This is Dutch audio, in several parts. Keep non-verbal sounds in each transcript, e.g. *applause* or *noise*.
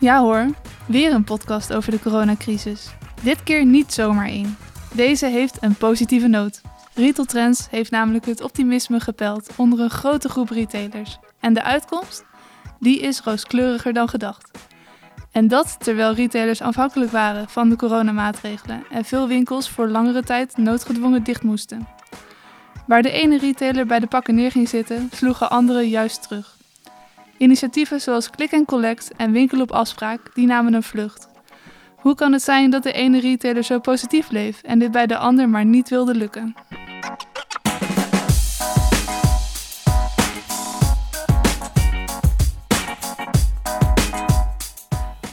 Ja hoor, weer een podcast over de coronacrisis. Dit keer niet zomaar één. Deze heeft een positieve noot. Retail Trends heeft namelijk het optimisme gepeld onder een grote groep retailers. En de uitkomst? Die is rooskleuriger dan gedacht. En dat terwijl retailers afhankelijk waren van de coronamaatregelen en veel winkels voor langere tijd noodgedwongen dicht moesten. Waar de ene retailer bij de pakken neer ging zitten, sloegen anderen juist terug. Initiatieven zoals Click Collect en Winkel op afspraak, die namen een vlucht. Hoe kan het zijn dat de ene retailer zo positief bleef en dit bij de ander maar niet wilde lukken?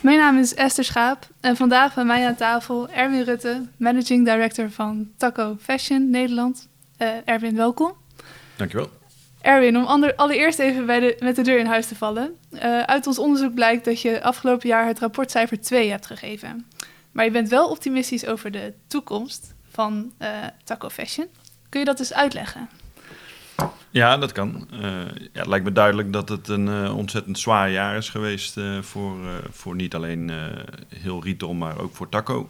Mijn naam is Esther Schaap en vandaag bij mij aan tafel Erwin Rutte, Managing Director van Taco Fashion Nederland. Uh, Erwin, welkom. Dankjewel. Erwin, om allereerst even bij de, met de deur in huis te vallen. Uh, uit ons onderzoek blijkt dat je afgelopen jaar het rapportcijfer 2 hebt gegeven. Maar je bent wel optimistisch over de toekomst van uh, Taco Fashion. Kun je dat eens uitleggen? Ja, dat kan. Uh, ja, het lijkt me duidelijk dat het een ontzettend zwaar jaar is geweest voor, voor niet alleen heel retail, maar ook voor Taco.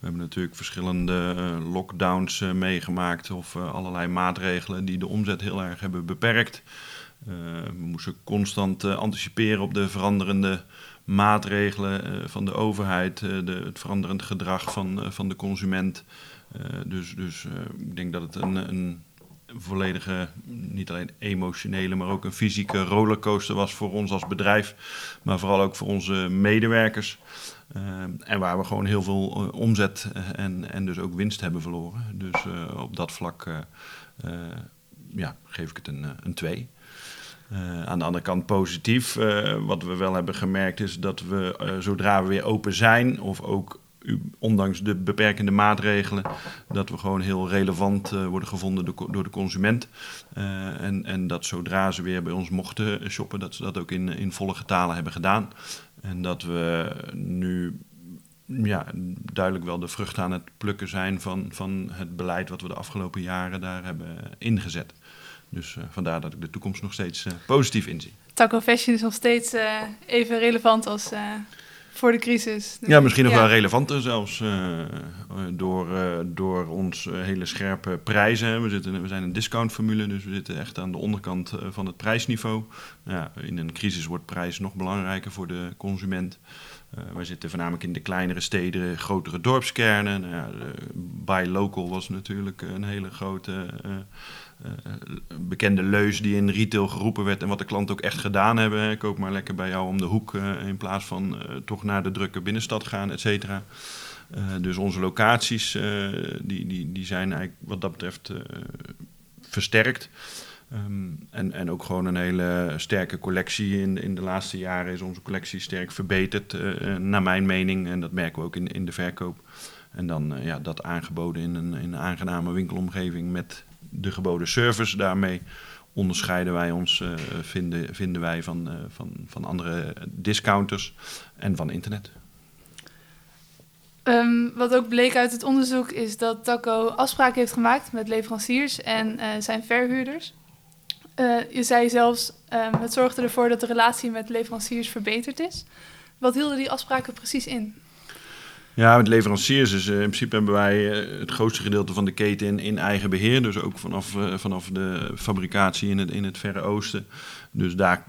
We hebben natuurlijk verschillende lockdowns meegemaakt of allerlei maatregelen die de omzet heel erg hebben beperkt. we moesten constant anticiperen op de veranderende maatregelen van de overheid, de, het veranderend gedrag van, van de consument. dus dus ik denk dat het een, een volledige, niet alleen emotionele, maar ook een fysieke rollercoaster was voor ons als bedrijf, maar vooral ook voor onze medewerkers. Uh, en waar we gewoon heel veel uh, omzet en, en dus ook winst hebben verloren. Dus uh, op dat vlak ja, geef ik het een 2. Een twee. aan de andere kant positief. wat we wel hebben gemerkt is dat we zodra we weer open zijn, of ook ondanks de beperkende maatregelen, dat we gewoon heel relevant worden gevonden door, de consument. En, en dat zodra ze weer bij ons mochten shoppen, dat ze dat ook in, in volle getalen hebben gedaan. En dat we nu ja, duidelijk wel de vruchten aan het plukken zijn van, van het beleid wat we de afgelopen jaren daar hebben ingezet. Dus uh, vandaar dat ik de toekomst nog steeds positief inzie. Taco Fashion is nog steeds even relevant als voor de crisis. Ja, misschien nog wel relevanter zelfs uh, door, uh, door ons hele scherpe prijzen. We, zitten, we zijn een discountformule, dus we zitten echt aan de onderkant van het prijsniveau. Ja, in een crisis wordt prijs nog belangrijker voor de consument. Uh, wij zitten voornamelijk in de kleinere steden, grotere dorpskernen. Nou ja, buy local was natuurlijk een hele grote bekende leus die in retail geroepen werd en wat de klanten ook echt gedaan hebben. Koop maar lekker bij jou om de hoek uh, in plaats van uh, toch naar de drukke binnenstad gaan, et cetera. dus onze locaties die, die, die zijn eigenlijk wat dat betreft versterkt. Um, en, en ook gewoon een hele sterke collectie. In, in de laatste jaren is onze collectie sterk verbeterd, naar mijn mening. En dat merken we ook in, in de verkoop. En dan ja, dat aangeboden in een, in een aangename winkelomgeving met de geboden service. Daarmee onderscheiden wij ons, uh, vinden, vinden wij van, uh, van, van andere discounters en van internet. Um, wat ook bleek uit het onderzoek is dat Taco afspraken heeft gemaakt met leveranciers en uh, zijn verhuurders. je zei zelfs, um, het zorgde ervoor dat de relatie met leveranciers verbeterd is. Wat hielden die afspraken precies in? Ja, met leveranciers uh, in principe hebben wij uh, het grootste gedeelte van de keten in, in eigen beheer. Dus ook vanaf, uh, vanaf de fabricatie in het, in het Verre Oosten. Dus daar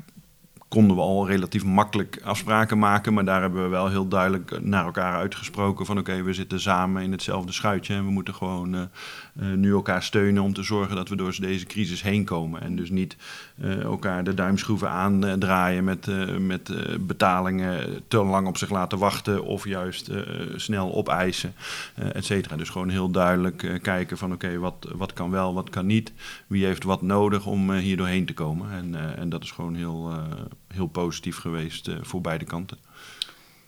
konden we al relatief makkelijk afspraken maken. Maar daar hebben we wel heel duidelijk naar elkaar uitgesproken van oké, we zitten samen in hetzelfde schuitje. En we moeten gewoon uh, uh, nu elkaar steunen om te zorgen dat we door deze crisis heen komen. En dus niet uh, elkaar de duimschroeven aandraaien met, met betalingen te lang op zich laten wachten of juist snel opeisen, et cetera. Dus gewoon heel duidelijk kijken van oké, wat, wat kan wel, wat kan niet. Wie heeft wat nodig om hier doorheen te komen. En, en dat is gewoon heel heel positief geweest uh, voor beide kanten.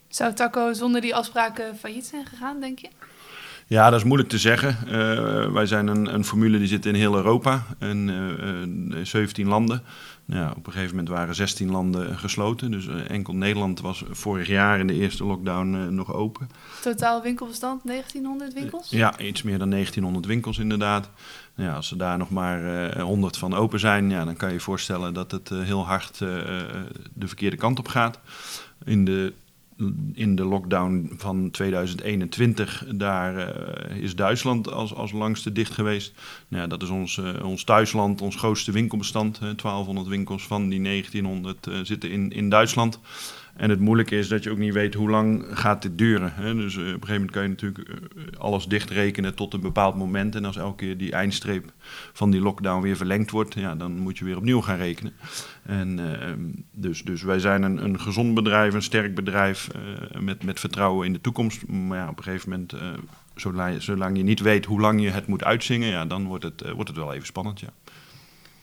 Zou Taco zonder die afspraken failliet zijn gegaan, denk je? Ja, dat is moeilijk te zeggen. Uh, wij zijn een, een, formule die zit in heel Europa, in uh, 17 landen. Nou, op een gegeven moment waren 16 landen gesloten. Dus enkel Nederland was vorig jaar in de eerste lockdown nog open. Totaal winkelbestand 1900 winkels? Ja, iets meer dan 1900 winkels inderdaad. Nou ja, als er daar nog maar uh, 100 van open zijn, ja, dan kan je je voorstellen dat het heel hard de verkeerde kant op gaat. In de in de lockdown van 2021, daar uh, is Duitsland als, als langste dicht geweest. Nou ja, dat is ons, uh, ons thuisland, ons grootste winkelbestand. 1200 winkels van die 1900 uh, zitten in, in Duitsland. En het moeilijke is dat je ook niet weet hoe lang gaat dit duren. Hè? Dus uh, op een gegeven moment kan je natuurlijk uh, alles dichtrekenen tot een bepaald moment. En als elke keer die eindstreep van die lockdown weer verlengd wordt, ja, dan moet je weer opnieuw gaan rekenen. En, uh, dus, dus wij zijn een, een gezond bedrijf, een sterk bedrijf met, met vertrouwen in de toekomst. Maar ja, op een gegeven moment, zolang, zolang je niet weet hoe lang je het moet uitzingen, ja, dan wordt het, wordt het wel even spannend. Ja.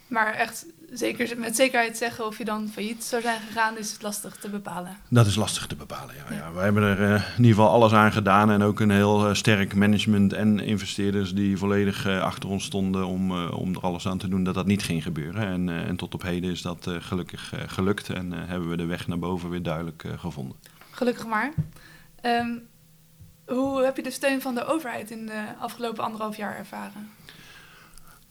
Maar echt zeker, met zekerheid zeggen of je dan failliet zou zijn gegaan, is het lastig te bepalen. Dat is lastig te bepalen, ja. ja. Wij hebben er uh, in ieder geval alles aan gedaan en ook een heel uh, sterk management en investeerders die volledig uh, achter ons stonden om, om er alles aan te doen dat dat niet ging gebeuren. En, en tot op heden is dat gelukkig gelukt en hebben we de weg naar boven weer duidelijk gevonden. Gelukkig maar. Um, hoe heb je de steun van de overheid in de afgelopen anderhalf jaar ervaren?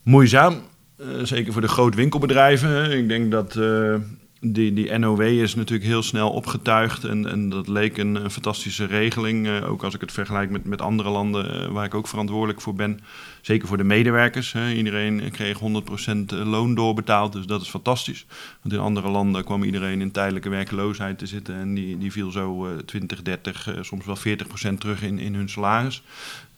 Moeizaam. Uh, zeker voor de groot winkelbedrijven. Ik denk dat uh, die, die NOW is natuurlijk heel snel opgetuigd. En, en dat leek een, een fantastische regeling. Uh, ook als ik het vergelijk met, met andere landen waar ik ook verantwoordelijk voor ben. Zeker voor de medewerkers. Hè. Iedereen kreeg 100% loon doorbetaald. Dus dat is fantastisch. Want in andere landen kwam iedereen in tijdelijke werkloosheid te zitten. En die, die viel zo 20, 30, soms wel 40% terug in, in hun salaris.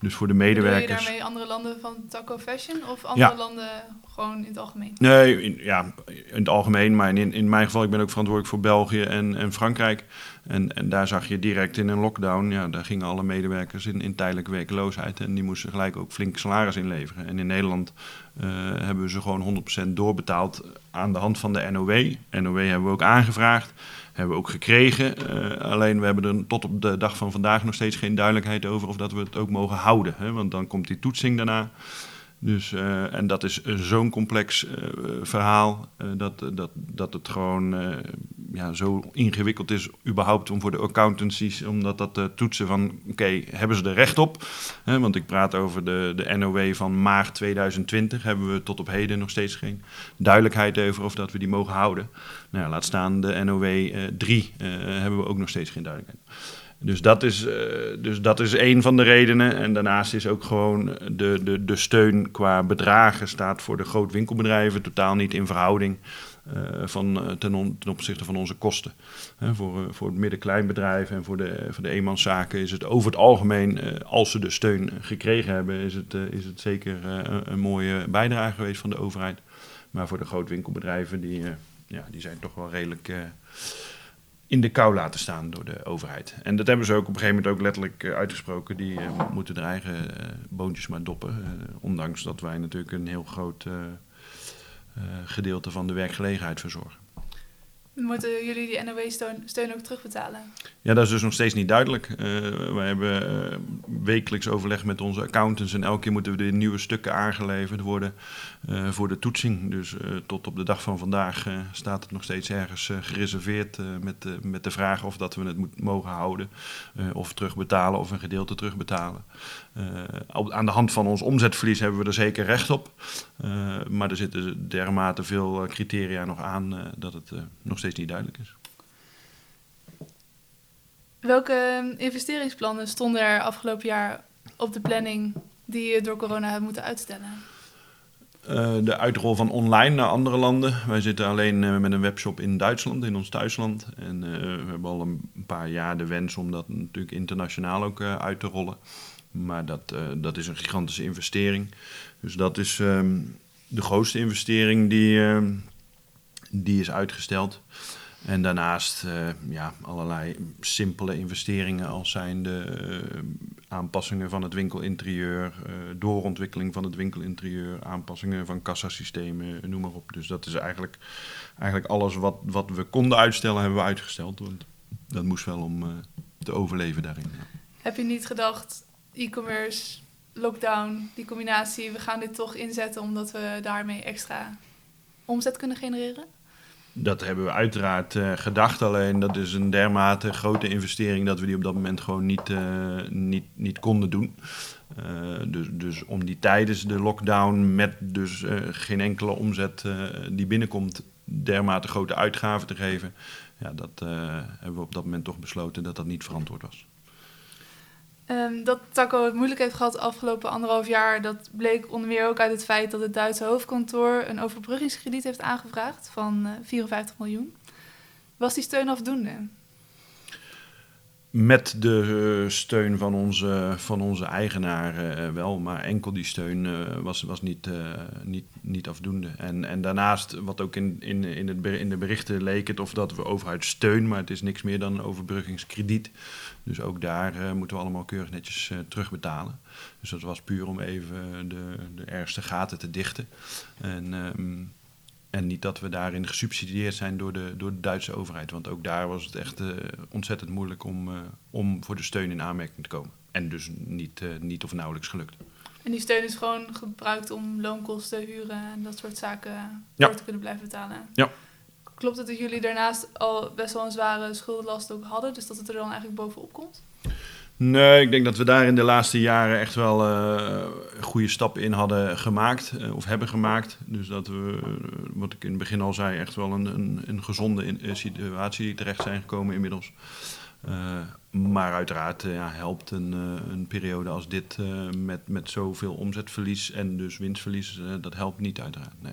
Dus voor de medewerkers. Wil je daarmee andere landen van Taco Fashion of andere ja. landen gewoon in het algemeen? Nee, in, ja, in het algemeen. Maar in, in mijn geval, ik ben ook verantwoordelijk voor België en, en Frankrijk. En, en daar zag je direct in een lockdown, ja, daar gingen alle medewerkers in, in tijdelijke werkloosheid. En die moesten gelijk ook flink salaris inleveren. En in Nederland uh, hebben we ze gewoon 100% doorbetaald aan de hand van de NOW. NOW hebben we ook aangevraagd. Hebben we ook gekregen. Uh, alleen we hebben er tot op de dag van vandaag nog steeds geen duidelijkheid over of dat we het ook mogen houden. Hè? Want dan komt die toetsing daarna. Dus, uh, en dat is zo'n complex uh, verhaal dat, dat, dat het gewoon ja, zo ingewikkeld is überhaupt om voor de accountancies, omdat dat te toetsen van oké, hebben ze er recht op? want ik praat over de, de NOW van maart 2020, hebben we tot op heden nog steeds geen duidelijkheid over of dat we die mogen houden. Nou, laat staan de NOW 3 hebben we ook nog steeds geen duidelijkheid. Dus dat, is, uh, dus dat is een van de redenen. En daarnaast is ook gewoon de, de, de steun qua bedragen staat voor de grootwinkelbedrijven totaal niet in verhouding uh, van, ten, on, ten, opzichte van onze kosten. voor, voor het midden-kleinbedrijf en voor de, voor de eenmanszaken is het over het algemeen, als ze de steun gekregen hebben, is het, is het zeker een, een mooie bijdrage geweest van de overheid. Maar voor de grootwinkelbedrijven, die, ja, die zijn toch wel redelijk in de kou laten staan door de overheid. En dat hebben ze ook op een gegeven moment ook letterlijk uh, uitgesproken. Die uh, moeten hun eigen uh, boontjes maar doppen. ondanks dat wij natuurlijk een heel groot gedeelte van de werkgelegenheid verzorgen. Moeten jullie die NOW-steun ook terugbetalen? Ja, dat is dus nog steeds niet duidelijk. Uh, wij hebben uh, wekelijks overleg met onze accountants en elke keer moeten we de nieuwe stukken aangeleverd worden uh, voor de toetsing. Dus tot op de dag van vandaag staat het nog steeds ergens gereserveerd met, met de vraag of dat we het moet, mogen houden, of terugbetalen of een gedeelte terugbetalen. aan de hand van ons omzetverlies hebben we er zeker recht op, maar er zitten dermate veel criteria nog aan dat het nog steeds niet duidelijk is. Welke investeringsplannen stonden er afgelopen jaar op de planning die je door corona hebt moeten uitstellen? Uh, de uitrol van online naar andere landen. Wij zitten alleen uh, met een webshop in Duitsland, in ons thuisland. En uh, we hebben al een paar jaar de wens om dat natuurlijk internationaal ook uit te rollen. Maar dat, dat is een gigantische investering. Dus dat is um, de grootste investering die, ehm, die is uitgesteld. En daarnaast uh, ja, allerlei simpele investeringen als zijn de uh, aanpassingen van het winkelinterieur, uh, doorontwikkeling van het winkelinterieur, aanpassingen van kassasystemen, noem maar op. Dus dat is eigenlijk, eigenlijk alles wat, wat we konden uitstellen, hebben we uitgesteld. Want dat moest wel om te overleven daarin. Heb je niet gedacht, e-commerce, lockdown, die combinatie, we gaan dit toch inzetten omdat we daarmee extra omzet kunnen genereren? Dat hebben we uiteraard uh, gedacht, alleen dat is een dermate grote investering dat we die op dat moment gewoon niet, uh, niet, niet konden doen. Uh, dus, dus om die tijdens de lockdown met dus geen enkele omzet die binnenkomt dermate grote uitgaven te geven, ja, dat hebben we op dat moment toch besloten dat dat niet verantwoord was. Um, dat Taco het moeilijk heeft gehad de afgelopen anderhalf jaar, dat bleek onder meer ook uit het feit dat het Duitse hoofdkantoor een overbruggingskrediet heeft aangevraagd van 54 miljoen. Was die steun afdoende? Met de eh, steun van onze, van onze eigenaar uh, wel, maar enkel die steun uh, was, was niet, niet, niet afdoende. En, en daarnaast, wat ook in, in, in, het, in de berichten leek het of dat we overheid steun, maar het is niks meer dan een overbruggingskrediet. Dus ook daar moeten we allemaal keurig netjes terugbetalen. Dus dat was puur om even de, de ergste gaten te dichten. En ehm, en niet dat we daarin gesubsidieerd zijn door de, door de Duitse overheid. Want ook daar was het echt uh, ontzettend moeilijk om, uh, om voor de steun in aanmerking te komen. En dus niet, uh, niet of nauwelijks gelukt. En die steun is gewoon gebruikt om loonkosten, huren en dat soort zaken ja. te kunnen blijven betalen? Ja. Klopt het dat jullie daarnaast al best wel een zware schuldenlast ook hadden? Dus dat het er dan eigenlijk bovenop komt? Nee, ik denk dat we daar in de laatste jaren echt wel uh, goede stappen in hadden gemaakt, uh, of hebben gemaakt. Dus dat we, uh, wat ik in het begin al zei, echt wel een, een, een gezonde situatie terecht zijn gekomen inmiddels. maar uiteraard ja, helpt een, een periode als dit met, met zoveel omzetverlies en dus winstverlies, dat helpt niet uiteraard. Nee.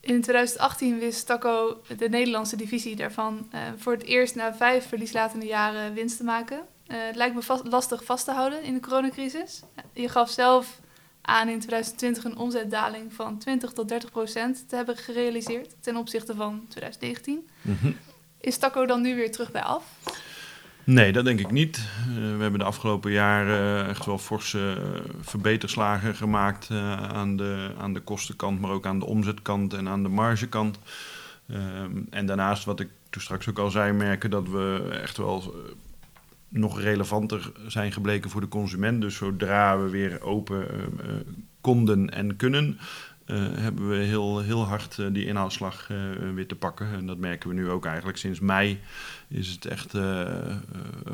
In 2018 wist Taco, de Nederlandse divisie daarvan, voor het eerst na vijf verlieslatende jaren winst te maken. Uh, het lijkt me vast, lastig vast te houden in de coronacrisis. Je gaf zelf aan in 2020 een omzetdaling van 20 tot 30 procent te hebben gerealiseerd ten opzichte van 2019. Mhm. Is Taco dan nu weer terug bij af? Nee, dat denk ik niet. Uh, we hebben de afgelopen jaren echt wel forse uh, verbeterslagen gemaakt aan, de, aan de kostenkant, maar ook aan de omzetkant en aan de margekant. Ehm, en daarnaast, wat ik toen straks ook al zei, merken dat we echt wel nog relevanter zijn gebleken voor de consument. Dus zodra we weer open uh, konden en kunnen, uh, hebben we heel, heel hard die inhaalslag weer te pakken. En dat merken we nu ook eigenlijk sinds mei. Is het echt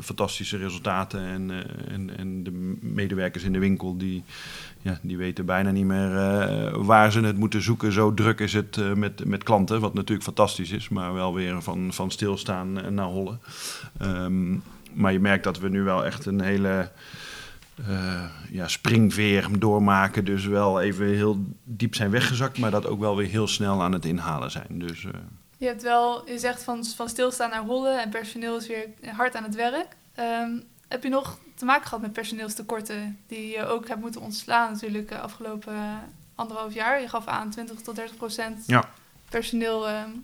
fantastische resultaten. En, en, en de medewerkers in de winkel die, ja, die weten bijna niet meer waar ze het moeten zoeken. Zo druk is het met, met klanten. Wat natuurlijk fantastisch is, maar wel weer van, van stilstaan naar hollen. Um, maar je merkt dat we nu wel echt een hele uh, ja, springveer doormaken. Dus wel even heel diep zijn weggezakt, maar dat ook wel weer heel snel aan het inhalen zijn. Dus, uh... Je hebt wel, je zegt van, van stilstaan naar hollen en personeel is weer hard aan het werk. Um, heb je nog te maken gehad met personeelstekorten die je ook hebt moeten ontslaan natuurlijk de afgelopen anderhalf jaar? Je gaf aan 20 tot 30 procent ja. personeel um,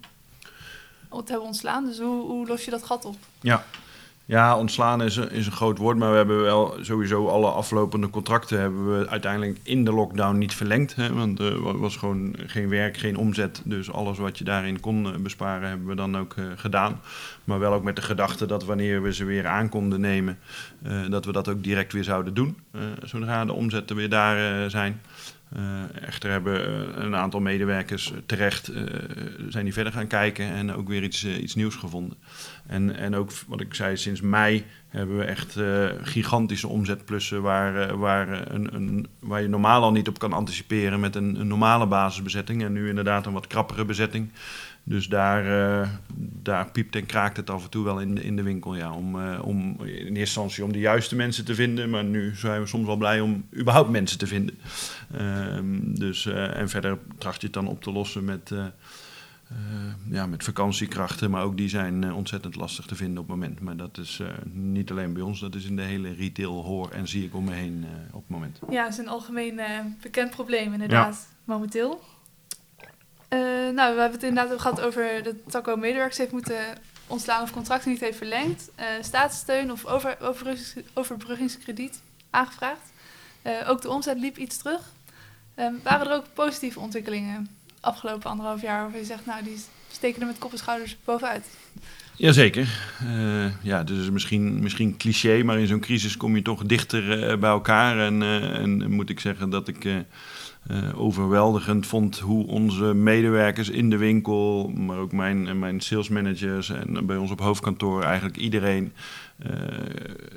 te hebben ontslaan. Dus hoe, hoe los je dat gat op? Ja, ja, ontslaan is een, is een groot woord, maar we hebben wel sowieso alle aflopende contracten hebben we uiteindelijk in de lockdown niet verlengd. Hè, want er was gewoon geen werk, geen omzet. Dus alles wat je daarin kon eh, besparen hebben we dan ook uh, gedaan. Maar wel ook met de gedachte dat wanneer we ze weer aan konden nemen, dat we dat ook direct weer zouden doen. zodra de omzetten weer daar zijn. Uh, echter hebben een aantal medewerkers terecht uh, zijn die verder gaan kijken en ook weer iets, iets nieuws gevonden. En, en ook wat ik zei, sinds mei hebben we echt gigantische omzetplussen waar, waar, een, een, waar je normaal al niet op kan anticiperen met een, een normale basisbezetting. En nu inderdaad een wat krappere bezetting. Dus daar, uh, daar piept en kraakt het af en toe wel in de, in de winkel. Ja, om, uh, om in eerste instantie om de juiste mensen te vinden. Maar nu zijn we soms wel blij om überhaupt mensen te vinden. Uh, dus, eh, en verder tracht je het dan op te lossen met, ja, met vakantiekrachten. Maar ook die zijn ontzettend lastig te vinden op het moment. Maar dat is niet alleen bij ons. Dat is in de hele retail hoor en zie ik om me heen op het moment. Ja, het is een algemeen bekend probleem inderdaad momenteel. Uh, nou, we hebben het inderdaad gehad over dat Taco medewerkers heeft moeten ontslaan of contracten niet heeft verlengd. Uh, staatssteun of over, overbruggingskrediet aangevraagd. Uh, ook de omzet liep iets terug. waren er ook positieve ontwikkelingen afgelopen anderhalf jaar waarvan je zegt, nou, die steken er met kop en schouders bovenuit? Jazeker. Uh, ja, dus misschien, misschien cliché, maar in zo'n crisis kom je toch dichter bij elkaar. En, en moet ik zeggen dat ik overweldigend vond hoe onze medewerkers in de winkel, maar ook mijn, mijn salesmanagers en bij ons op hoofdkantoor, eigenlijk iedereen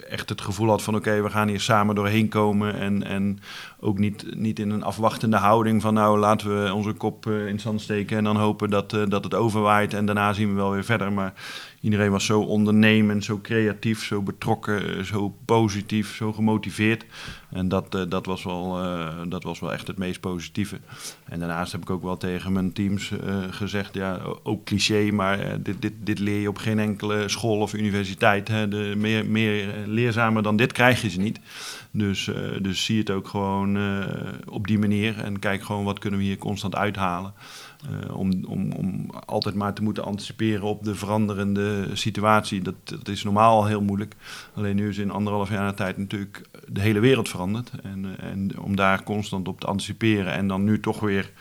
echt het gevoel had van oké, we gaan hier samen doorheen komen. En, en ook niet, niet in een afwachtende houding van nou laten we onze kop in zand steken en dan hopen dat, dat het overwaait en daarna zien we wel weer verder. Maar iedereen was zo ondernemend, zo creatief, zo betrokken, zo positief, zo gemotiveerd. En dat, uh, dat, was wel, uh, dat was wel echt het meest positieve. En daarnaast heb ik ook wel tegen mijn teams gezegd, ja, ook cliché, maar dit, dit, dit leer je op geen enkele school of universiteit. Hè. De, meer, meer leerzamer dan dit krijg je ze niet. Dus, dus zie het ook gewoon op die manier en kijk gewoon wat kunnen we hier constant uithalen. Uh, om, om, om altijd maar te moeten anticiperen op de veranderende situatie. Dat, dat is normaal al heel moeilijk. Alleen nu is in anderhalf jaar tijd natuurlijk de hele wereld veranderd. En, uh, en om daar constant op te anticiperen en dan nu toch weer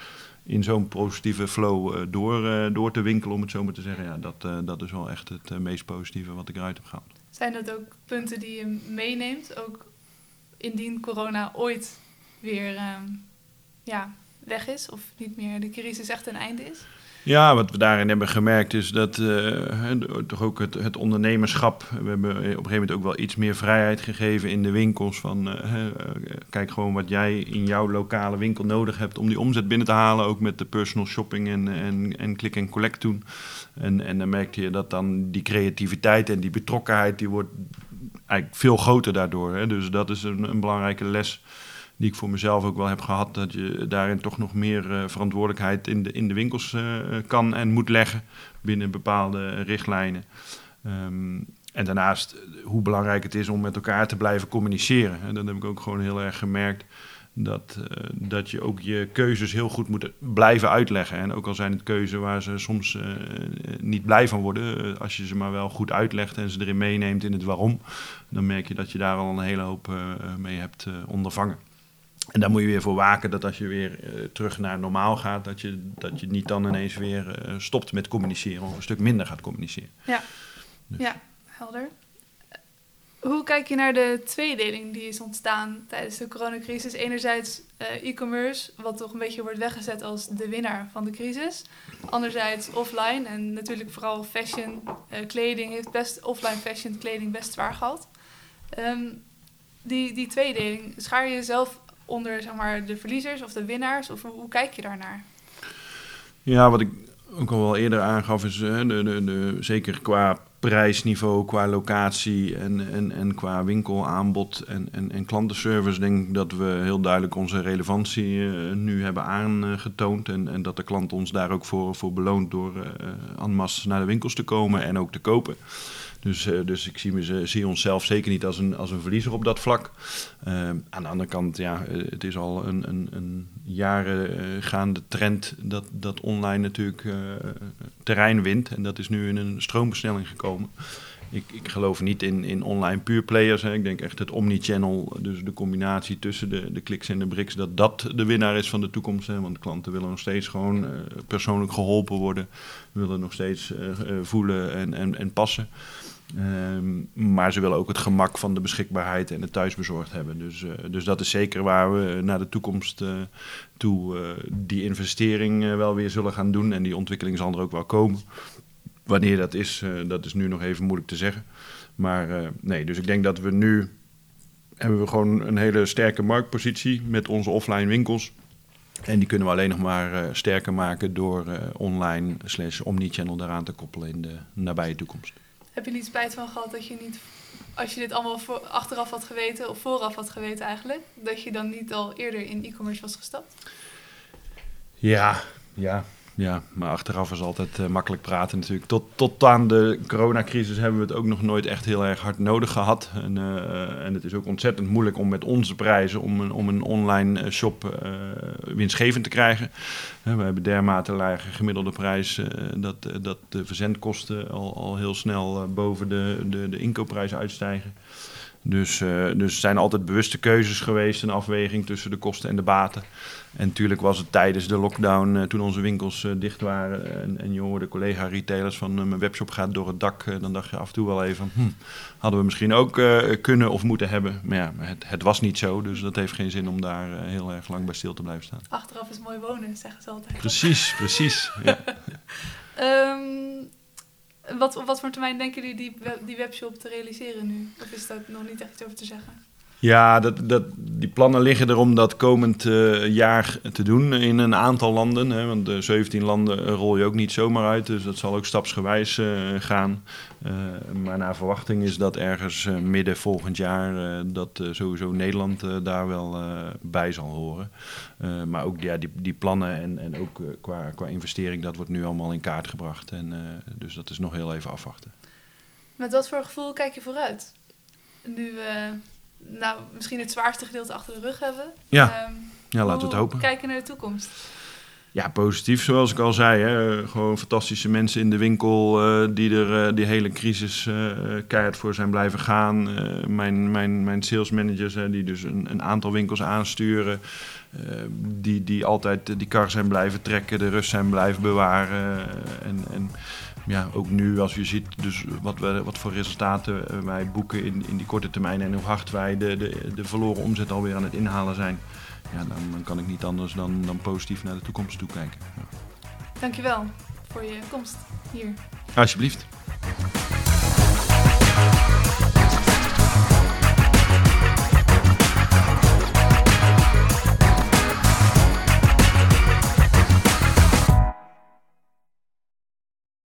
in zo'n positieve flow uh, door, door te winkelen, om het zo maar te zeggen. Ja, dat, dat is wel echt het meest positieve wat ik eruit heb gehaald. Zijn dat ook punten die je meeneemt, ook indien corona ooit weer ehm, ja, weg is of niet meer de crisis echt een einde is? Ja, wat we daarin hebben gemerkt is dat uh, toch ook het, het, ondernemerschap. We hebben op een gegeven moment ook wel iets meer vrijheid gegeven in de winkels. Van uh, kijk gewoon wat jij in jouw lokale winkel nodig hebt om die omzet binnen te halen. Ook met de personal shopping en, en, en click en collect doen. En, en dan merkte je dat dan die creativiteit en die betrokkenheid die wordt eigenlijk veel groter daardoor. Hè. Dus dat is een, een belangrijke les die ik voor mezelf ook wel heb gehad, dat je daarin toch nog meer uh, verantwoordelijkheid in de, in de winkels uh, kan en moet leggen binnen bepaalde richtlijnen. Um, en daarnaast hoe belangrijk het is om met elkaar te blijven communiceren. En dat heb ik ook gewoon heel erg gemerkt. Dat, uh, dat je ook je keuzes heel goed moet blijven uitleggen. En ook al zijn het keuzes waar ze soms niet blij van worden, als je ze maar wel goed uitlegt en ze erin meeneemt in het waarom, dan merk je dat je daar al een hele hoop mee hebt ondervangen. En daar moet je weer voor waken dat als je weer uh, terug naar normaal gaat, dat je, dat je niet dan ineens weer uh, stopt met communiceren of een stuk minder gaat communiceren. Ja, dus. ja helder. Hoe kijk je naar de tweedeling die is ontstaan tijdens de coronacrisis? Enerzijds uh, e-commerce, wat toch een beetje wordt weggezet als de winnaar van de crisis. Anderzijds offline en natuurlijk vooral fashion, kleding heeft best, offline fashion, kleding best zwaar gehad. Um, die, die tweedeling, schaar je jezelf onder zeg maar, de verliezers of de winnaars? Of hoe kijk je daarnaar? Ja, wat ik ook al wel eerder aangaf, is de, de, de, zeker qua prijsniveau, qua locatie en, en, en qua winkelaanbod en, en, en klantenservice denk ik dat we heel duidelijk onze relevantie uh, nu hebben aangetoond. En, en dat de klant ons daar ook voor, voor beloont door uh, en naar de winkels te komen en ook te kopen. Dus, uh, dus ik zie, zie onszelf zeker niet als een, als een verliezer op dat vlak. Uh, aan de andere kant, ja, het is al een, een, een jarengaande trend dat, dat online natuurlijk terrein wint. En dat is nu in een stroomversnelling gekomen. Ik, ik geloof niet in, in online pure players. Hè. Ik denk echt het omnichannel, dus de combinatie tussen de, de kliks en de bricks, dat dat de winnaar is van de toekomst. Hè. Want klanten willen nog steeds gewoon uh, persoonlijk geholpen worden, willen nog steeds uh, voelen en, en, en passen. Um, maar ze willen ook het gemak van de beschikbaarheid en het thuisbezorgd hebben. Dus, dus dat is zeker waar we naar de toekomst toe die investering wel weer zullen gaan doen. En die ontwikkeling zal er ook wel komen. Wanneer dat is, dat is nu nog even moeilijk te zeggen. Maar nee, dus ik denk dat we nu hebben we gewoon een hele sterke marktpositie met onze offline winkels. En die kunnen we alleen nog maar sterker maken door online slash omnichannel daaraan te koppelen in de nabije toekomst. Heb je niet spijt van gehad dat je niet, als je dit allemaal voor, achteraf had geweten, of vooraf had geweten eigenlijk, dat je dan niet al eerder in e-commerce was gestapt? Ja, ja, ja, maar achteraf is altijd uh, makkelijk praten natuurlijk. Tot, tot aan de coronacrisis hebben we het ook nog nooit echt heel erg hard nodig gehad. En, uh, en het is ook ontzettend moeilijk om met onze prijzen om een, om een online shop uh, winstgevend te krijgen. we hebben dermate lage gemiddelde prijs dat, dat de verzendkosten al, al heel snel boven de, de, de inkoopprijs uitstijgen. Dus, uh, dus zijn altijd bewuste keuzes geweest, een afweging tussen de kosten en de baten. En natuurlijk was het tijdens de lockdown, uh, toen onze winkels uh, dicht waren en, en je hoorde collega-retailers van mijn webshop gaat door het dak, dan dacht je af en toe wel even, hm, hadden we misschien ook kunnen of moeten hebben. Maar ja, het, het, was niet zo, dus dat heeft geen zin om daar heel erg lang bij stil te blijven staan. Achteraf is mooi wonen, zeggen ze altijd. Precies, precies. Ja. um, *laughs* Wat, op wat voor termijn denken jullie die, die webshop te realiseren nu? Of is dat nog niet echt iets over te zeggen? Ja, dat, dat, die plannen liggen er om dat komend uh, jaar te doen in een aantal landen. Hè, want de 17 landen rol je ook niet zomaar uit, dus dat zal ook stapsgewijs uh, gaan. Maar naar verwachting is dat ergens midden volgend jaar dat sowieso Nederland daar wel bij zal horen. maar ook ja, die, die plannen en, en ook qua, qua investering, dat wordt nu allemaal in kaart gebracht. En, dus dat is nog heel even afwachten. Met wat voor gevoel kijk je vooruit? Nu nou, misschien het zwaarste gedeelte achter de rug hebben. Ja, um, ja laten we het hopen. Kijken naar de toekomst. Ja, positief, zoals ik al zei. Hè. Gewoon fantastische mensen in de winkel uh, die er uh, die hele crisis uh, keihard voor zijn blijven gaan. mijn, mijn, mijn sales managers, die dus een, een aantal winkels aansturen. die, die altijd die kar zijn blijven trekken, de rust zijn blijven bewaren. en, en ja, ook nu als je ziet dus wat, we, wat voor resultaten wij boeken in, in die korte termijn en hoe hard wij de, de, de verloren omzet alweer aan het inhalen zijn, ja, dan, dan kan ik niet anders dan, dan positief naar de toekomst toe kijken. Ja. Dankjewel voor je komst hier. Alsjeblieft.